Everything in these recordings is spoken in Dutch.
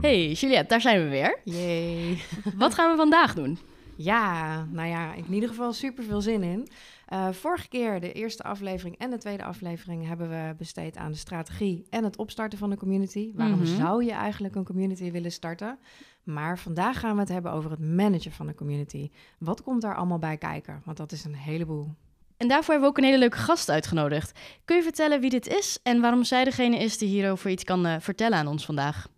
Hey Juliette, daar zijn we weer. Jee. Wat gaan we vandaag doen? Ja, nou ja, in ieder geval super veel zin in. Uh, vorige keer, de eerste aflevering en de tweede aflevering, hebben we besteed aan de strategie en het opstarten van een community. Waarom Mhm. zou je eigenlijk een community willen starten? Maar vandaag gaan we het hebben over het managen van een community. Wat komt daar allemaal bij kijken? Want dat is een heleboel. En daarvoor hebben we ook een hele leuke gast uitgenodigd. Kun je vertellen wie dit is en waarom zij degene is die hierover iets kan eh, vertellen aan ons vandaag?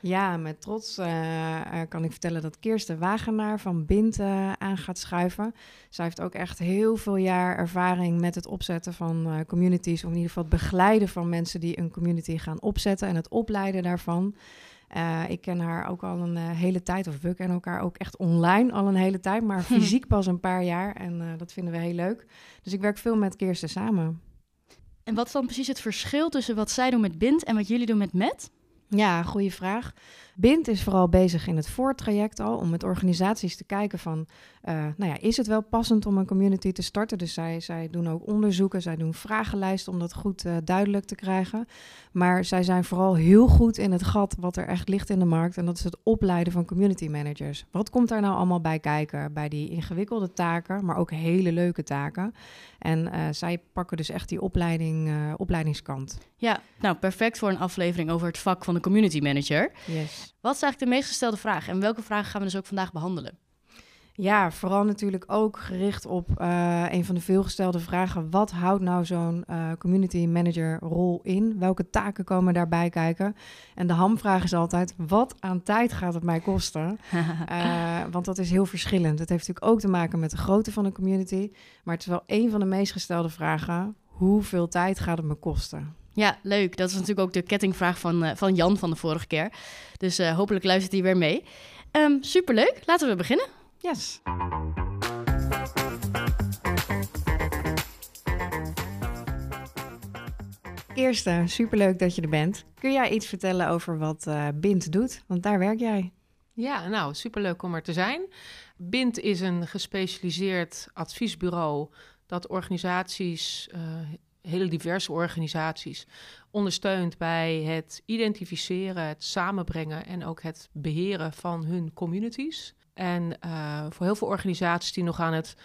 Ja, met trots eh, eh, kan ik vertellen dat Kirsten Wagenaar van Bint aan gaat schuiven. Zij heeft ook echt heel veel jaar ervaring met het opzetten van communities, of in ieder geval het begeleiden van mensen die een community gaan opzetten en het opleiden daarvan. Eh, ik ken haar ook al een eh, hele tijd, of we kennen elkaar ook echt online al een hele tijd, maar fysiek pas een paar jaar en eh, dat vinden we heel leuk. Dus ik werk veel met Kirsten samen. En wat is dan precies het verschil tussen wat zij doen met Bind en wat jullie doen met Met? Ja, goede vraag. Bint is vooral bezig in het voortraject al om met organisaties te kijken van, eh, nou ja, is het wel passend om een community te starten? Dus zij, zij doen ook onderzoeken, zij doen vragenlijsten om dat goed eh, duidelijk te krijgen. Maar zij zijn vooral heel goed in het gat wat er echt ligt in de markt en dat is het opleiden van community managers. Wat komt daar nou allemaal bij kijken? Bij die ingewikkelde taken, maar ook hele leuke taken. En eh, zij pakken dus echt die opleiding, opleidingskant. Ja, nou perfect voor een aflevering over het vak van de community manager. Yes. Wat is eigenlijk de meest gestelde vraag en welke vragen gaan we dus ook vandaag behandelen? Ja, vooral natuurlijk ook gericht op eh, een van de veelgestelde vragen. Wat houdt nou zo'n eh, community manager rol in? Welke taken komen daarbij kijken? En de hamvraag is altijd, wat aan tijd gaat het mij kosten? Eh, want dat is heel verschillend. Het heeft natuurlijk ook te maken met de grootte van een community. Maar het is wel een van de meest gestelde vragen. Hoeveel tijd gaat het me kosten? Ja, leuk. Dat is natuurlijk ook de kettingvraag van, eh, van Jan van de vorige keer. Dus eh, hopelijk luistert hij weer mee. Ehm, superleuk. Laten we beginnen. Yes. Eerste, superleuk dat je er bent. Kun jij iets vertellen over wat eh Bint doet? Want daar werk jij. Ja, nou, superleuk om er te zijn. BIND is een gespecialiseerd adviesbureau dat organisaties, eh, hele diverse organisaties, ondersteunt bij het identificeren, het samenbrengen en ook het beheren van hun communities. En eh, voor heel veel organisaties die nog aan het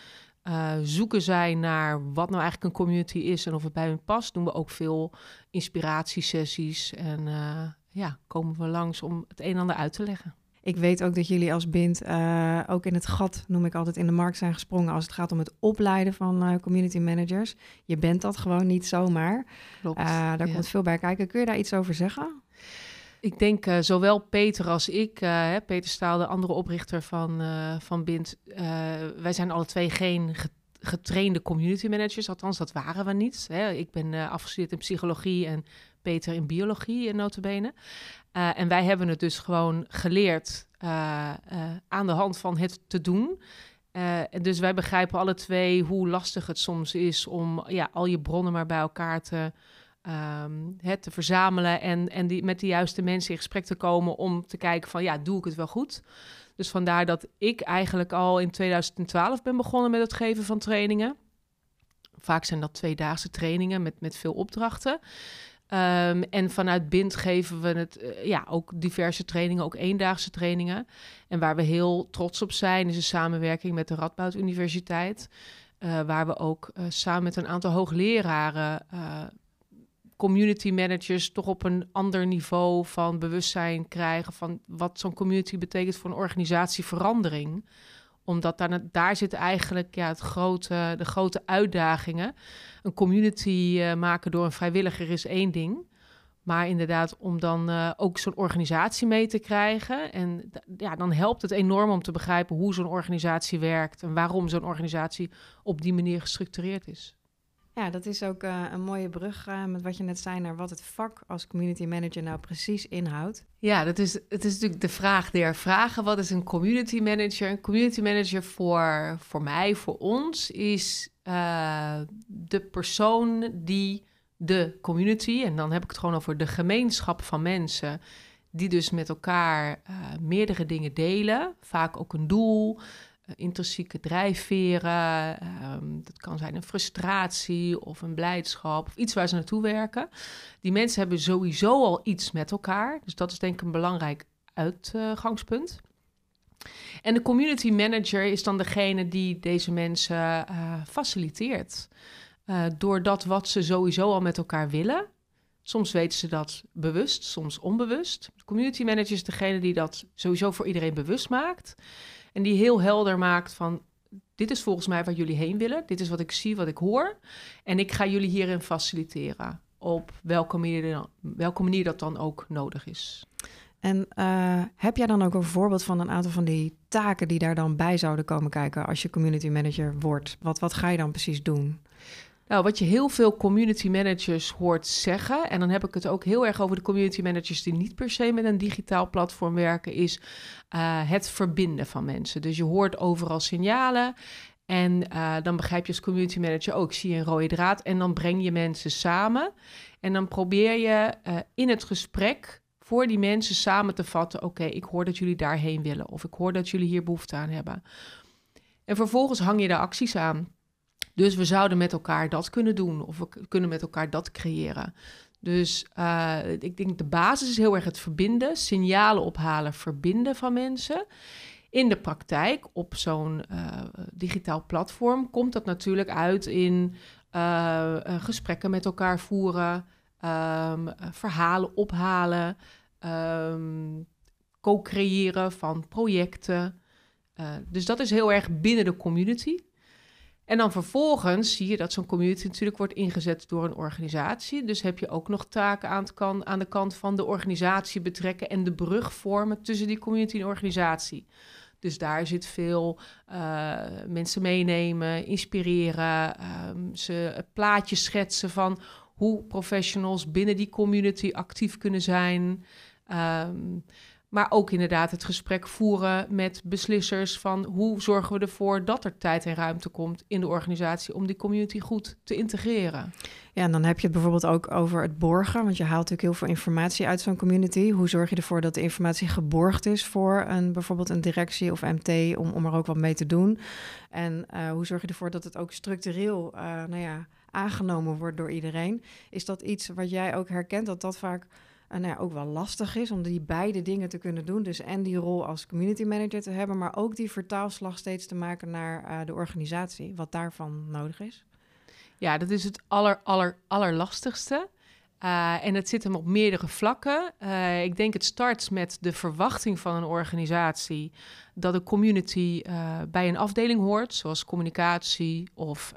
eh, zoeken zijn naar wat nou eigenlijk een community is en of het bij hun past, doen we ook veel inspiratiesessies en eh, ja, komen we langs om het een en ander uit te leggen. Ik weet ook dat jullie als Bint eh, ook in het gat, noem ik altijd, in de markt zijn gesprongen als het gaat om het opleiden van eh, community managers. Je bent dat gewoon niet zomaar. Klopt. Eh, daar ja. komt veel bij kijken. Kun je daar iets over zeggen? Ik denk zowel Peter als ik, hè, Peter Staal, de andere oprichter van, van Bind, wij zijn alle twee geen ge- getrainde community managers. Althans, dat waren we niet. Hè. Ik ben afgestudeerd in psychologie en Peter in biologie, in notabene. Eh, en wij hebben het dus gewoon geleerd eh, eh, aan de hand van het te doen. Eh, en dus wij begrijpen alle twee hoe lastig het soms is om ja, al je bronnen maar bij elkaar te, ehm, hè, te verzamelen en, en die, met de juiste mensen in gesprek te komen om te kijken van ja, doe ik het wel goed? Dus vandaar dat ik eigenlijk al in 2012 ben begonnen met het geven van trainingen. Vaak zijn dat tweedaagse trainingen met, met veel opdrachten. Ehm, en vanuit BIND geven we het, eh, ja, ook diverse trainingen, ook eendaagse trainingen. En waar we heel trots op zijn, is een samenwerking met de Radboud Universiteit. eh, waar we ook eh, samen met een aantal hoogleraren, community managers, toch op een ander niveau van bewustzijn krijgen van wat zo'n community betekent voor een organisatieverandering omdat daar, daar zit eigenlijk ja, het grote, de grote uitdagingen. Een community eh, maken door een vrijwilliger is één ding. Maar inderdaad, om dan eh, ook zo'n organisatie mee te krijgen. En ja, dan helpt het enorm om te begrijpen hoe zo'n organisatie werkt. En waarom zo'n organisatie op die manier gestructureerd is. Ja, dat is ook eh, een mooie brug eh, met wat je net zei naar wat het vak als community manager nou precies inhoudt. Ja, dat is, het is natuurlijk de vraag der vragen. Wat is een community manager? Een community manager voor, voor mij, voor ons, is eh, de persoon die de community, en dan heb ik het gewoon over de gemeenschap van mensen, die dus met elkaar meerdere dingen delen, vaak ook een doel, intrinsieke drijfveren. Ehm, dat kan zijn een frustratie of een blijdschap of iets waar ze naartoe werken. Die mensen hebben sowieso al iets met elkaar. Dus dat is denk ik een belangrijk uitgangspunt. En de community manager is dan degene die deze mensen uh, faciliteert. Uh, door dat wat ze sowieso al met elkaar willen. Soms weten ze dat bewust, soms onbewust. De community manager is degene die dat sowieso voor iedereen bewust maakt. En die heel helder maakt van dit is volgens mij waar jullie heen willen. Dit is wat ik zie, wat ik hoor. En ik ga jullie hierin faciliteren. Op welke manier, manier dat dan ook nodig is. En uh, heb jij dan ook een voorbeeld van een aantal van die taken die daar dan bij zouden komen kijken als je community manager wordt? Wat, wat ga je dan precies doen? Nou, wat je heel veel community managers hoort zeggen, en dan heb ik het ook heel erg over de community managers die niet per se met een digitaal platform werken, is uh, het verbinden van mensen. Dus je hoort overal signalen. En uh, dan begrijp je als community manager ook, zie je een rode draad en dan breng je mensen samen. En dan probeer je uh, in het gesprek voor die mensen samen te vatten: oké, ik hoor dat jullie daarheen willen, of ik hoor dat jullie hier behoefte aan hebben. En vervolgens hang je daar acties aan. Dus we zouden met elkaar dat kunnen doen, of we kunnen met elkaar dat creëren. Dus uh, ik denk de basis is heel erg het verbinden, signalen ophalen, verbinden van mensen. In de praktijk, op zo'n uh, digitaal platform, komt dat natuurlijk uit in uh, gesprekken met elkaar voeren, um, verhalen ophalen, um, co-creëren van projecten. dus dat is heel erg binnen de community. En dan vervolgens zie je dat zo'n community natuurlijk wordt ingezet door een organisatie. Dus heb je ook nog taken aan, aan de kant van de organisatie betrekken en de brug vormen tussen die community en organisatie. Dus daar zit veel uh, mensen meenemen, inspireren, um, ze plaatjes schetsen van hoe professionals binnen die community actief kunnen zijn. Um, maar ook inderdaad het gesprek voeren met beslissers van hoe zorgen we ervoor dat er tijd en ruimte komt in de organisatie om die community goed te integreren. Ja, en dan heb je het bijvoorbeeld ook over het borgen, want je haalt natuurlijk heel veel informatie uit zo'n community. Hoe zorg je ervoor dat de informatie geborgd is voor een, bijvoorbeeld een directie of MT om, om er ook wat mee te doen? En uh, hoe zorg je ervoor dat het ook structureel, uh, nou ja, aangenomen wordt door iedereen? Is dat iets wat jij ook herkent, dat dat vaak nou ja, ook wel lastig is om die beide dingen te kunnen doen. Dus en die rol als community manager te hebben, maar ook die vertaalslag steeds te maken naar uh, de organisatie, wat daarvan nodig is. Ja, dat is het aller, aller, allerlastigste. Uh, en het zit hem op meerdere vlakken. Ik denk het start met de verwachting van een organisatie dat de community bij een afdeling hoort, zoals communicatie of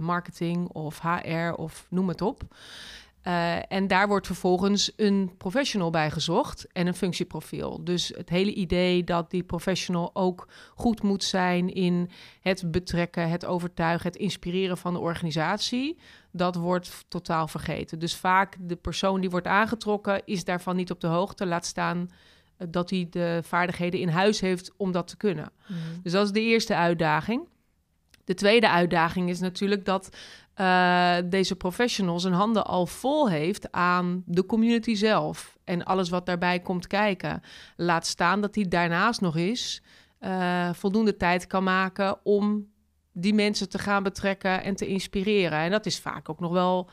marketing of HR of noem het op. Uh, en daar wordt vervolgens een professional bij gezocht en een functieprofiel. Dus het hele idee dat die professional ook goed moet zijn in het betrekken, het overtuigen, het inspireren van de organisatie, dat wordt totaal vergeten. Dus vaak de persoon die wordt aangetrokken is daarvan niet op de hoogte, laat staan uh, dat hij de vaardigheden in huis heeft om dat te kunnen. Mm. Dus dat is de eerste uitdaging. De tweede uitdaging is natuurlijk dat uh, deze professional zijn handen al vol heeft aan de community zelf en alles wat daarbij komt kijken. Laat staan dat hij daarnaast nog eens uh, voldoende tijd kan maken om die mensen te gaan betrekken en te inspireren. En dat is vaak ook nog wel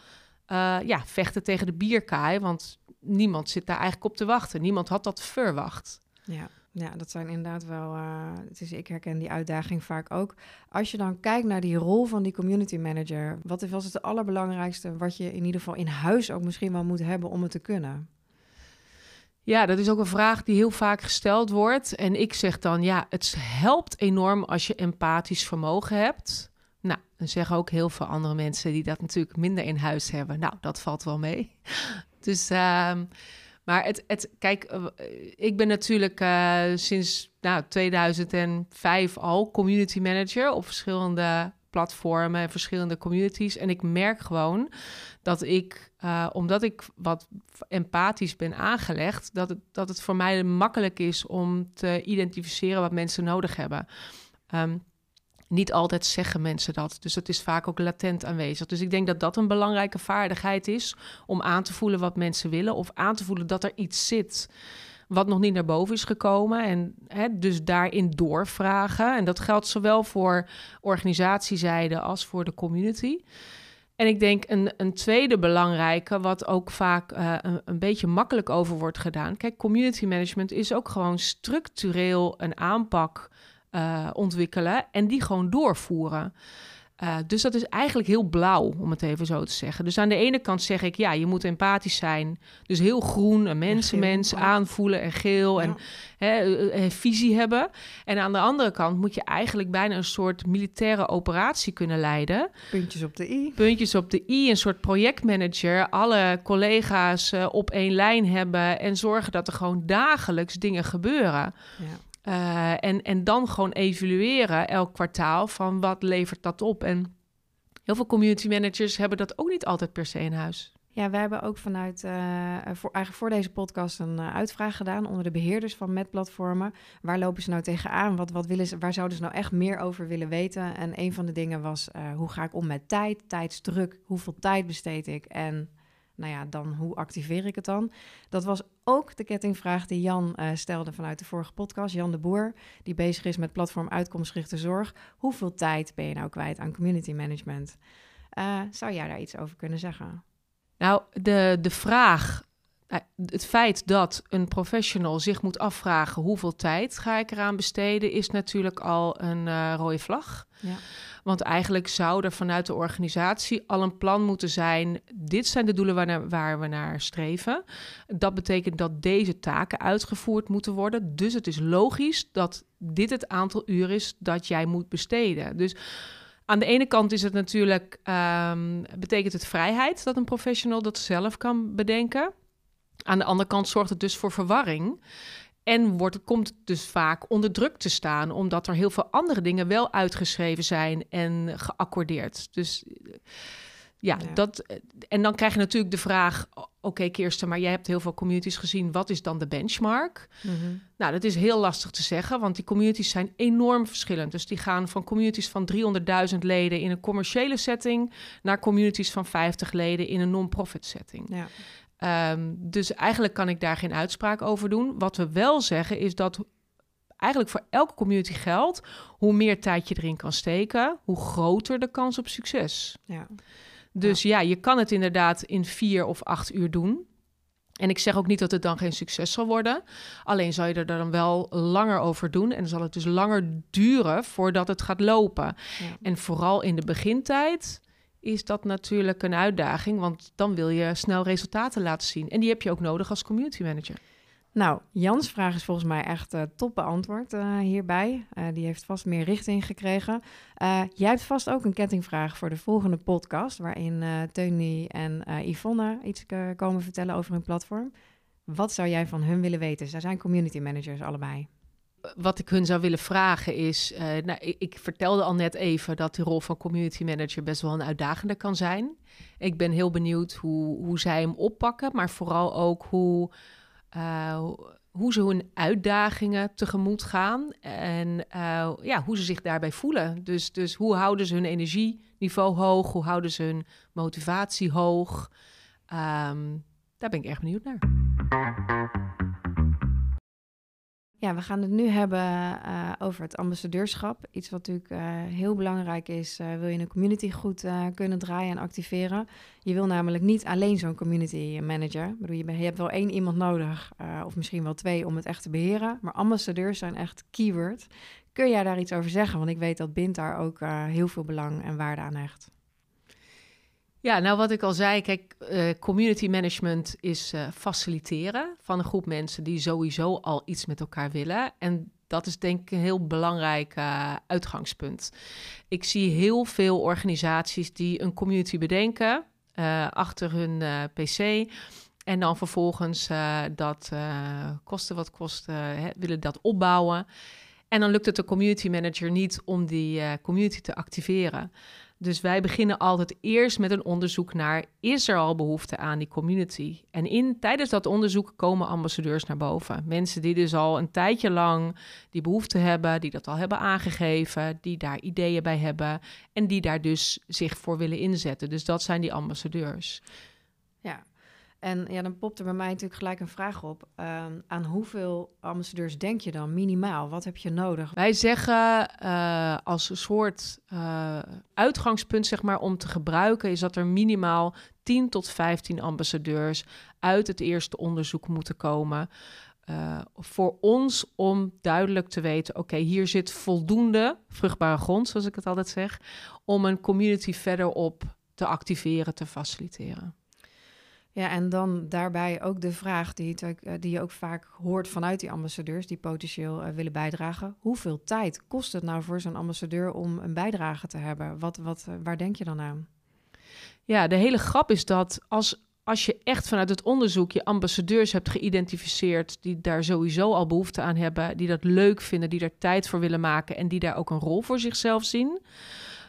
uh, ja, vechten tegen de bierkaai, want niemand zit daar eigenlijk op te wachten. Niemand had dat verwacht. Ja. Ja, dat zijn inderdaad wel. Uh, het is, ik herken die uitdaging vaak ook. Als je dan kijkt naar die rol van die community manager, wat was het allerbelangrijkste wat je in ieder geval in huis ook misschien wel moet hebben om het te kunnen? Ja, dat is ook een vraag die heel vaak gesteld wordt. En ik zeg dan, ja, het helpt enorm als je empathisch vermogen hebt. Nou, dan zeggen ook heel veel andere mensen die dat natuurlijk minder in huis hebben. Nou, dat valt wel mee. Dus uh, maar het, het, kijk, eh, ik ben natuurlijk uh, sinds nou, 2005 al community manager op verschillende platformen en verschillende communities. En ik merk gewoon dat ik, uh, omdat ik wat empathisch ben aangelegd, dat het, dat het voor mij makkelijk is om te identificeren wat mensen nodig hebben. Um, niet altijd zeggen mensen dat. Dus dat is vaak ook latent aanwezig. Dus ik denk dat dat een belangrijke vaardigheid is om aan te voelen wat mensen willen of aan te voelen dat er iets zit wat nog niet naar boven is gekomen. En hè, dus daarin doorvragen. En dat geldt zowel voor organisatiezijde als voor de community. En ik denk een, een tweede belangrijke, wat ook vaak uh, een, een, beetje makkelijk over wordt gedaan. Kijk, community management is ook gewoon structureel een aanpak uh, ontwikkelen en die gewoon doorvoeren. Uh, dus dat is eigenlijk heel blauw, om het even zo te zeggen. Dus aan de ene kant zeg ik, ja, je moet empathisch zijn. Dus heel groen, een mensenmens, aanvoelen en geel en hè, visie hebben. En aan de andere kant moet je eigenlijk bijna een soort militaire operatie kunnen leiden. Puntjes op de i. Puntjes op de i, een soort projectmanager. Alle collega's uh, op één lijn hebben en zorgen dat er gewoon dagelijks dingen gebeuren. Ja. Uh, en, en dan gewoon evalueren elk kwartaal van wat levert dat op. En heel veel community managers hebben dat ook niet altijd per se in huis. Ja, we hebben ook vanuit, uh, voor, eigenlijk voor deze podcast een uitvraag gedaan onder de beheerders van Met-platformen. Waar lopen ze nou tegenaan? Wat, wat willen ze, waar zouden ze nou echt meer over willen weten? En een van de dingen was, hoe ga ik om met tijd, tijdsdruk? Hoeveel tijd besteed ik? En nou ja, dan hoe activeer ik het dan? Dat was ook de kettingvraag die Jan uh, stelde vanuit de vorige podcast. Jan de Boer, die bezig is met platform uitkomstgerichte zorg. Hoeveel tijd ben je nou kwijt aan community management? Uh, zou jij daar iets over kunnen zeggen? Nou, de, de vraag, het feit dat een professional zich moet afvragen hoeveel tijd ga ik eraan besteden, is natuurlijk al een rode vlag. Ja. Want eigenlijk zou er vanuit de organisatie al een plan moeten zijn. Dit zijn de doelen waar, naar, waar we naar streven. Dat betekent dat deze taken uitgevoerd moeten worden. Dus het is logisch dat dit het aantal uur is dat jij moet besteden. Dus aan de ene kant is het natuurlijk, um, betekent het vrijheid dat een professional dat zelf kan bedenken. Aan de andere kant zorgt het dus voor verwarring. En wordt, komt het dus vaak onder druk te staan, omdat er heel veel andere dingen wel uitgeschreven zijn en geaccordeerd. Dus ja, ja. dat. En dan krijg je natuurlijk de vraag: oké, okay, Kirsten, maar jij hebt heel veel communities gezien. Wat is dan de benchmark? Mm -hmm. Nou, dat is heel lastig te zeggen, want die communities zijn enorm verschillend. Dus die gaan van communities van 300.000 leden in een commerciële setting naar communities van 50 leden in een non-profit setting. Ja. Um, dus eigenlijk kan ik daar geen uitspraak over doen. Wat we wel zeggen is dat eigenlijk voor elke community geldt, hoe meer tijd je erin kan steken, hoe groter de kans op succes. Ja. Dus ja. ja, je kan het inderdaad in vier of acht uur doen. En ik zeg ook niet dat het dan geen succes zal worden. Alleen zal je er dan wel langer over doen. En zal het dus langer duren voordat het gaat lopen. Ja. En vooral in de begintijd is dat natuurlijk een uitdaging, want dan wil je snel resultaten laten zien. En die heb je ook nodig als community manager. Nou, Jans vraag is volgens mij echt uh, top beantwoord uh, hierbij. Uh, die heeft vast meer richting gekregen. jij hebt vast ook een kettingvraag voor de volgende podcast, waarin Teunie en Yvonne iets komen vertellen over hun platform. Wat zou jij van hun willen weten? Zij zijn community managers allebei wat ik hun zou willen vragen is, uh, nou, ik, vertelde al net even dat de rol van community manager best wel een uitdagende kan zijn. Ik ben heel benieuwd hoe, hoe zij hem oppakken, maar vooral ook hoe, uh, hoe ze hun uitdagingen tegemoet gaan en uh, ja, hoe ze zich daarbij voelen. Dus, dus hoe houden ze hun energieniveau hoog, hoe houden ze hun motivatie hoog. Um, daar ben ik erg benieuwd naar. Ja, we gaan het nu hebben uh, over het ambassadeurschap. Iets wat natuurlijk uh, heel belangrijk is. Uh, wil je een community goed kunnen draaien en activeren? Je wil namelijk niet alleen zo'n community manager. Je, je, hebt wel één iemand nodig, of misschien wel twee, om het echt te beheren. Maar ambassadeurs zijn echt keyword. Kun jij daar iets over zeggen? Want ik weet dat Bint daar ook heel veel belang en waarde aan hecht. Ja, nou wat ik al zei, kijk, uh, community management is uh, faciliteren van een groep mensen die sowieso al iets met elkaar willen. En dat is denk ik een heel belangrijk uh, uitgangspunt. Ik zie heel veel organisaties die een community bedenken achter hun PC. En dan vervolgens dat kosten wat kost, willen dat opbouwen. En dan lukt het de community manager niet om die community te activeren. Dus wij beginnen altijd eerst met een onderzoek naar: is er al behoefte aan die community? En in, tijdens dat onderzoek komen ambassadeurs naar boven. Mensen die dus al een tijdje lang die behoefte hebben, die dat al hebben aangegeven, die daar ideeën bij hebben en die daar dus zich voor willen inzetten. Dus dat zijn die ambassadeurs. Ja, En ja, dan popt er bij mij natuurlijk gelijk een vraag op. Ehm, aan hoeveel ambassadeurs denk je dan minimaal? Wat heb je nodig? Wij zeggen uh, als een soort uh, uitgangspunt zeg maar, om te gebruiken... is dat er minimaal 10 tot 15 ambassadeurs uit het eerste onderzoek moeten komen... Uh, voor ons om duidelijk te weten: oké, hier zit voldoende vruchtbare grond, zoals ik het altijd zeg, om een community verderop te activeren, te faciliteren. Ja, en dan daarbij ook de vraag die, uh, die je ook vaak hoort vanuit die ambassadeurs die potentieel uh, willen bijdragen. Hoeveel tijd kost het nou voor zo'n ambassadeur om een bijdrage te hebben? Wat, wat, waar denk je dan aan? Ja, de hele grap is dat als als je echt vanuit het onderzoek je ambassadeurs hebt geïdentificeerd die daar sowieso al behoefte aan hebben, die dat leuk vinden, die daar tijd voor willen maken en die daar ook een rol voor zichzelf zien,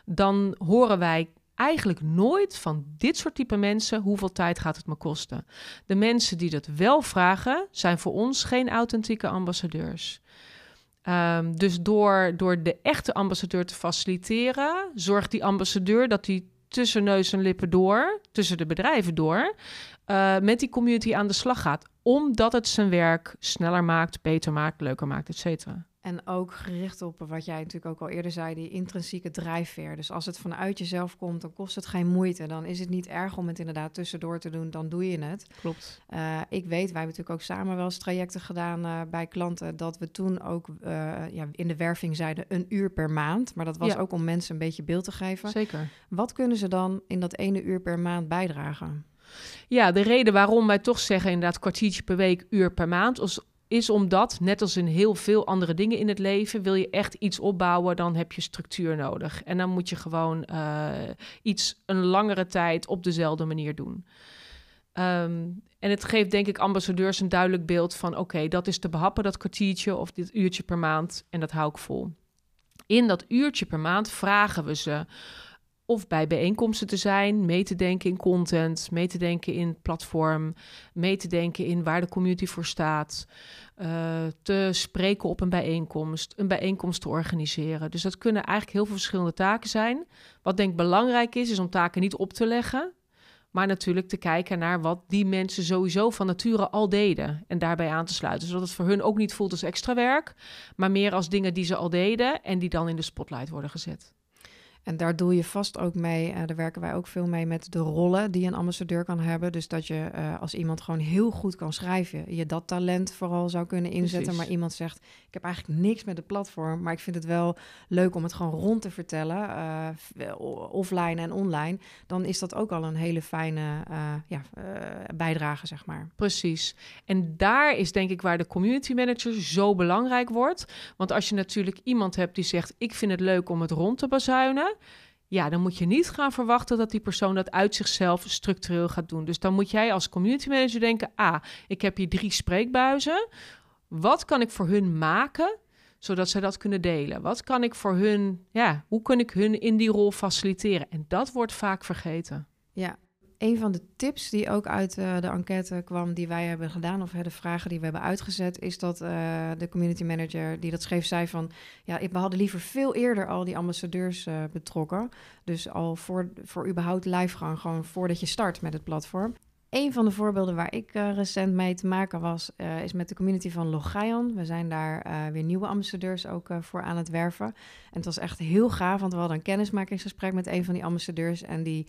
dan horen wij eigenlijk nooit van dit soort type mensen hoeveel tijd gaat het me kosten. De mensen die dat wel vragen, zijn voor ons geen authentieke ambassadeurs. Um, dus door, door de echte ambassadeur te faciliteren, zorgt die ambassadeur dat hij tussen neus en lippen door, tussen de bedrijven door, uh, met die community aan de slag gaat. Omdat het zijn werk sneller maakt, beter maakt, leuker maakt, et cetera. En ook gericht op wat jij natuurlijk ook al eerder zei, die intrinsieke drijfveer. Dus als het vanuit jezelf komt, dan kost het geen moeite. Dan is het niet erg om het inderdaad tussendoor te doen, dan doe je het. Klopt. Uh, ik weet, wij hebben natuurlijk ook samen wel eens trajecten gedaan uh, bij klanten, dat we toen ook uh, ja, in de werving zeiden een uur per maand. Maar dat was ja. ook om mensen een beetje beeld te geven. Zeker. Wat kunnen ze dan in dat ene uur per maand bijdragen? Ja, de reden waarom wij toch zeggen inderdaad kwartiertje per week, uur per maand, is is omdat, net als in heel veel andere dingen in het leven, wil je echt iets opbouwen, dan heb je structuur nodig. En dan moet je gewoon uh, iets een langere tijd op dezelfde manier doen. Um, en het geeft denk ik ambassadeurs een duidelijk beeld van: oké, dat is te behappen, dat kwartiertje of dit uurtje per maand, en dat hou ik vol. In dat uurtje per maand vragen we ze of bij bijeenkomsten te zijn, mee te denken in content, mee te denken in platform, mee te denken in waar de community voor staat, uh, te spreken op een bijeenkomst, een bijeenkomst te organiseren. Dus dat kunnen eigenlijk heel veel verschillende taken zijn. Wat denk ik belangrijk is, is om taken niet op te leggen, maar natuurlijk te kijken naar wat die mensen sowieso van nature al deden en daarbij aan te sluiten, zodat het voor hun ook niet voelt als extra werk, maar meer als dingen die ze al deden en die dan in de spotlight worden gezet. En daar doe je vast ook mee. Uh, daar werken wij ook veel mee met de rollen die een ambassadeur kan hebben. Dus dat je uh, als iemand gewoon heel goed kan schrijven, je dat talent vooral zou kunnen inzetten. Precies. Maar iemand zegt: Ik heb eigenlijk niks met het platform, maar ik vind het wel leuk om het gewoon rond te vertellen, uh, offline en online. Dan is dat ook al een hele fijne ja, bijdrage, zeg maar. Precies. En daar is denk ik waar de community manager zo belangrijk wordt. Want als je natuurlijk iemand hebt die zegt: Ik vind het leuk om het rond te bazuinen ja, dan moet je niet gaan verwachten dat die persoon dat uit zichzelf structureel gaat doen. Dus dan moet jij als community manager denken: ah, ik heb hier drie spreekbuizen. Wat kan ik voor hun maken zodat zij dat kunnen delen? Wat kan ik voor hun, ja, hoe kan ik hun in die rol faciliteren? En dat wordt vaak vergeten. Ja, een van de tips die ook uit uh, de enquête kwam die wij hebben gedaan, of de vragen die we hebben uitgezet, is dat uh, de community manager die dat schreef, zei van ja, we hadden liever veel eerder al die ambassadeurs uh, betrokken. Dus al voor, voor überhaupt livegang, gewoon voordat je start met het platform. Een van de voorbeelden waar ik uh, recent mee te maken was, uh, is met de community van Logion. We zijn daar uh, weer nieuwe ambassadeurs ook voor aan het werven. En het was echt heel gaaf, want we hadden een kennismakingsgesprek met een van die ambassadeurs. En die,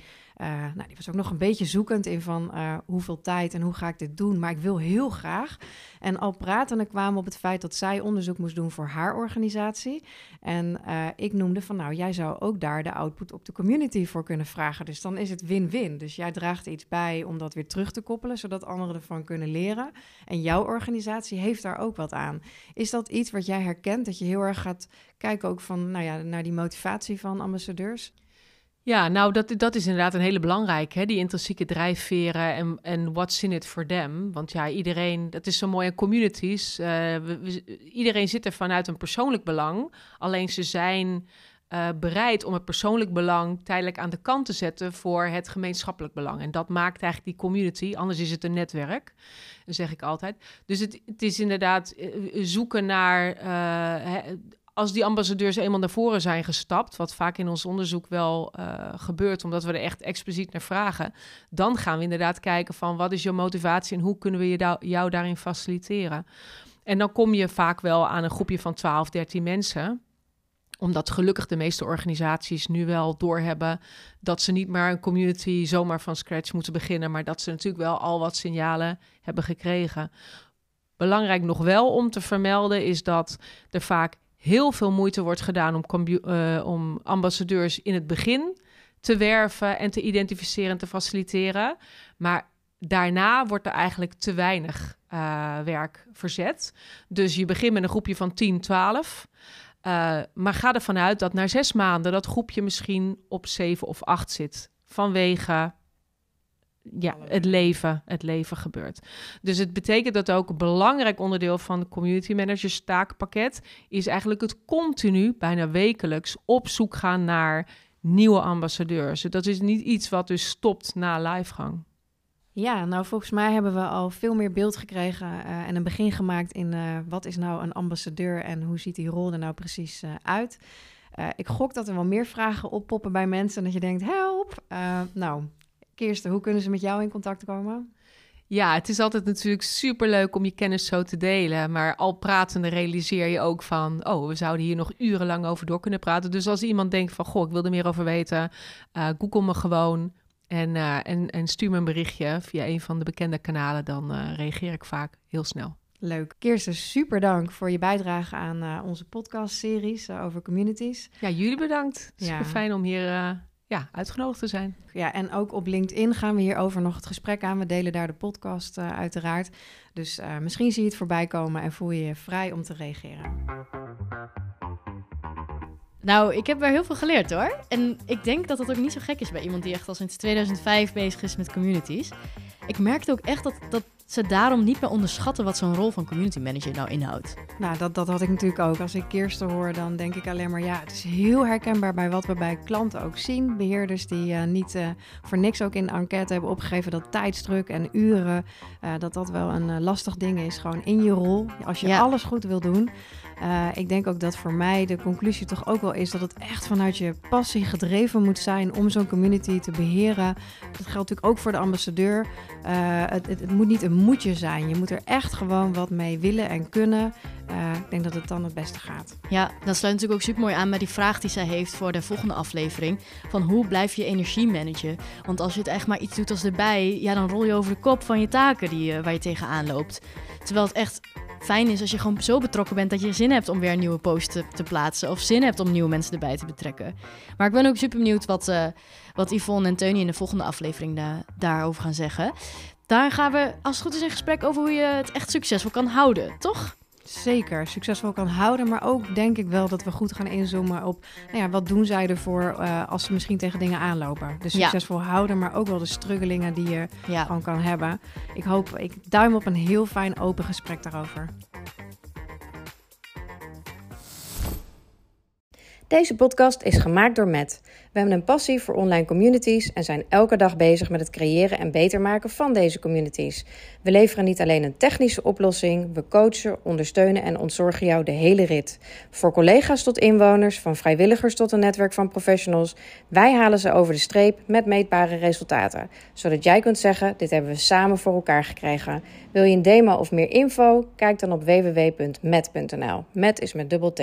nou, die was ook nog een beetje zoekend in van hoeveel tijd en hoe ga ik dit doen. Maar ik wil heel graag. En al pratende kwamen op het feit dat zij onderzoek moest doen voor haar organisatie. En ik noemde van, nou, jij zou ook daar de output op de community voor kunnen vragen. Dus dan is het win-win. Dus jij draagt iets bij om dat weer terug te koppelen, zodat anderen ervan kunnen leren. En jouw organisatie heeft daar ook wat aan. Is dat iets wat jij herkent, dat je heel erg gaat kijken ook van, nou ja, naar die motivatie van ambassadeurs? Ja, nou, dat, dat is inderdaad een hele belangrijke, die intrinsieke drijfveren en, en what's in it for them. Want ja, iedereen, dat is zo mooi in communities, we, iedereen zit er vanuit een persoonlijk belang, alleen ze zijn uh, bereid om het persoonlijk belang tijdelijk aan de kant te zetten voor het gemeenschappelijk belang. En dat maakt eigenlijk die community, anders is het een netwerk, zeg ik altijd. Dus het, het is inderdaad uh, zoeken naar als die ambassadeurs eenmaal naar voren zijn gestapt, wat vaak in ons onderzoek wel gebeurt, omdat we er echt expliciet naar vragen, dan gaan we inderdaad kijken van wat is je motivatie en hoe kunnen we je jou daarin faciliteren. En dan kom je vaak wel aan een groepje van 12, 13 mensen omdat gelukkig de meeste organisaties nu wel doorhebben dat ze niet maar een community zomaar van scratch moeten beginnen, maar dat ze natuurlijk wel al wat signalen hebben gekregen. Belangrijk nog wel om te vermelden is dat er vaak heel veel moeite wordt gedaan om, uh, om ambassadeurs in het begin te werven en te identificeren en te faciliteren. Maar daarna wordt er eigenlijk te weinig uh, werk verzet. Dus je begint met een groepje van 10, 12. Uh, maar ga ervan uit dat na zes maanden dat groepje misschien op zeven of acht zit. Vanwege ja, het leven, het leven gebeurt. Dus het betekent dat ook een belangrijk onderdeel van de community managers taakpakket is eigenlijk het continu, bijna wekelijks, op zoek gaan naar nieuwe ambassadeurs. Dat is niet iets wat dus stopt na livegang. Ja, nou volgens mij hebben we al veel meer beeld gekregen uh, en een begin gemaakt in uh, wat is nou een ambassadeur en hoe ziet die rol er nou precies uh, uit. ik gok dat er wel meer vragen oppoppen bij mensen en dat je denkt, help. nou, Kirsten, hoe kunnen ze met jou in contact komen? Ja, het is altijd natuurlijk superleuk om je kennis zo te delen. Maar al pratende realiseer je ook van... oh, we zouden hier nog urenlang over door kunnen praten. Dus als iemand denkt van... goh, ik wil er meer over weten... Uh, google me gewoon en, uh, en, en stuur me een berichtje via een van de bekende kanalen. Dan uh, reageer ik vaak heel snel. Leuk. Kirsten, super dank voor je bijdrage aan onze podcast-series over communities. Ja, jullie bedankt. Super ja. fijn om hier ja, uitgenodigd te zijn. Ja, en ook op LinkedIn gaan we hierover nog het gesprek aan. We delen daar de podcast uh, uiteraard. Dus uh, misschien zie je het voorbij komen en voel je je vrij om te reageren. Nou, ik heb er heel veel geleerd hoor. En ik denk dat dat ook niet zo gek is bij iemand die echt al sinds 2005 bezig is met communities. Ik merkte ook echt dat, dat ze daarom niet meer onderschatten wat zo'n rol van community manager nou inhoudt. Nou, dat, dat had ik natuurlijk ook. Als ik Kirsten hoor, dan denk ik alleen maar ja, het is heel herkenbaar bij wat we bij klanten ook zien. Beheerders die uh, niet uh, voor niks ook in de enquête hebben opgegeven dat tijdsdruk en uren, uh, dat dat wel een lastig ding is. Gewoon in je rol. Als je ja. alles goed wil doen, uh, ik denk ook dat voor mij de conclusie toch ook wel is dat het echt vanuit je passie gedreven moet zijn om zo'n community te beheren. Dat geldt natuurlijk ook voor de ambassadeur. Uh, het, het, moet niet een moetje zijn. Je moet er echt gewoon wat mee willen en kunnen. Uh, ik denk dat het dan het beste gaat. Ja, dat sluit natuurlijk ook super mooi aan bij die vraag die zij heeft voor de volgende aflevering. Van hoe blijf je energie managen? Want als je het echt maar iets doet als erbij, ja, dan rol je over de kop van je taken die, waar je tegenaan loopt. Terwijl het echt fijn is als je gewoon zo betrokken bent dat je zin hebt om weer een nieuwe post te, plaatsen. Of zin hebt om nieuwe mensen erbij te betrekken. Maar ik ben ook super benieuwd wat, uh, wat Yvonne en Teunie in de volgende aflevering da daarover gaan zeggen. Daar gaan we, als het goed is, in gesprek over hoe je het echt succesvol kan houden, toch? Zeker succesvol kan houden. Maar ook denk ik wel dat we goed gaan inzoomen op nou ja, wat doen zij ervoor uh, als ze misschien tegen dingen aanlopen. Dus succesvol ja. houden, maar ook wel de struggelingen die je ja. gewoon kan hebben. Ik hoop, ik duim op een heel fijn open gesprek daarover. Deze podcast is gemaakt door Matt. We hebben een passie voor online communities en zijn elke dag bezig met het creëren en beter maken van deze communities. We leveren niet alleen een technische oplossing, we coachen, ondersteunen en ontzorgen jou de hele rit. Voor collega's tot inwoners, van vrijwilligers tot een netwerk van professionals, wij halen ze over de streep met meetbare resultaten. Zodat jij kunt zeggen: dit hebben we samen voor elkaar gekregen. Wil je een demo of meer info? Kijk dan op www.met.nl. Met is met dubbel T.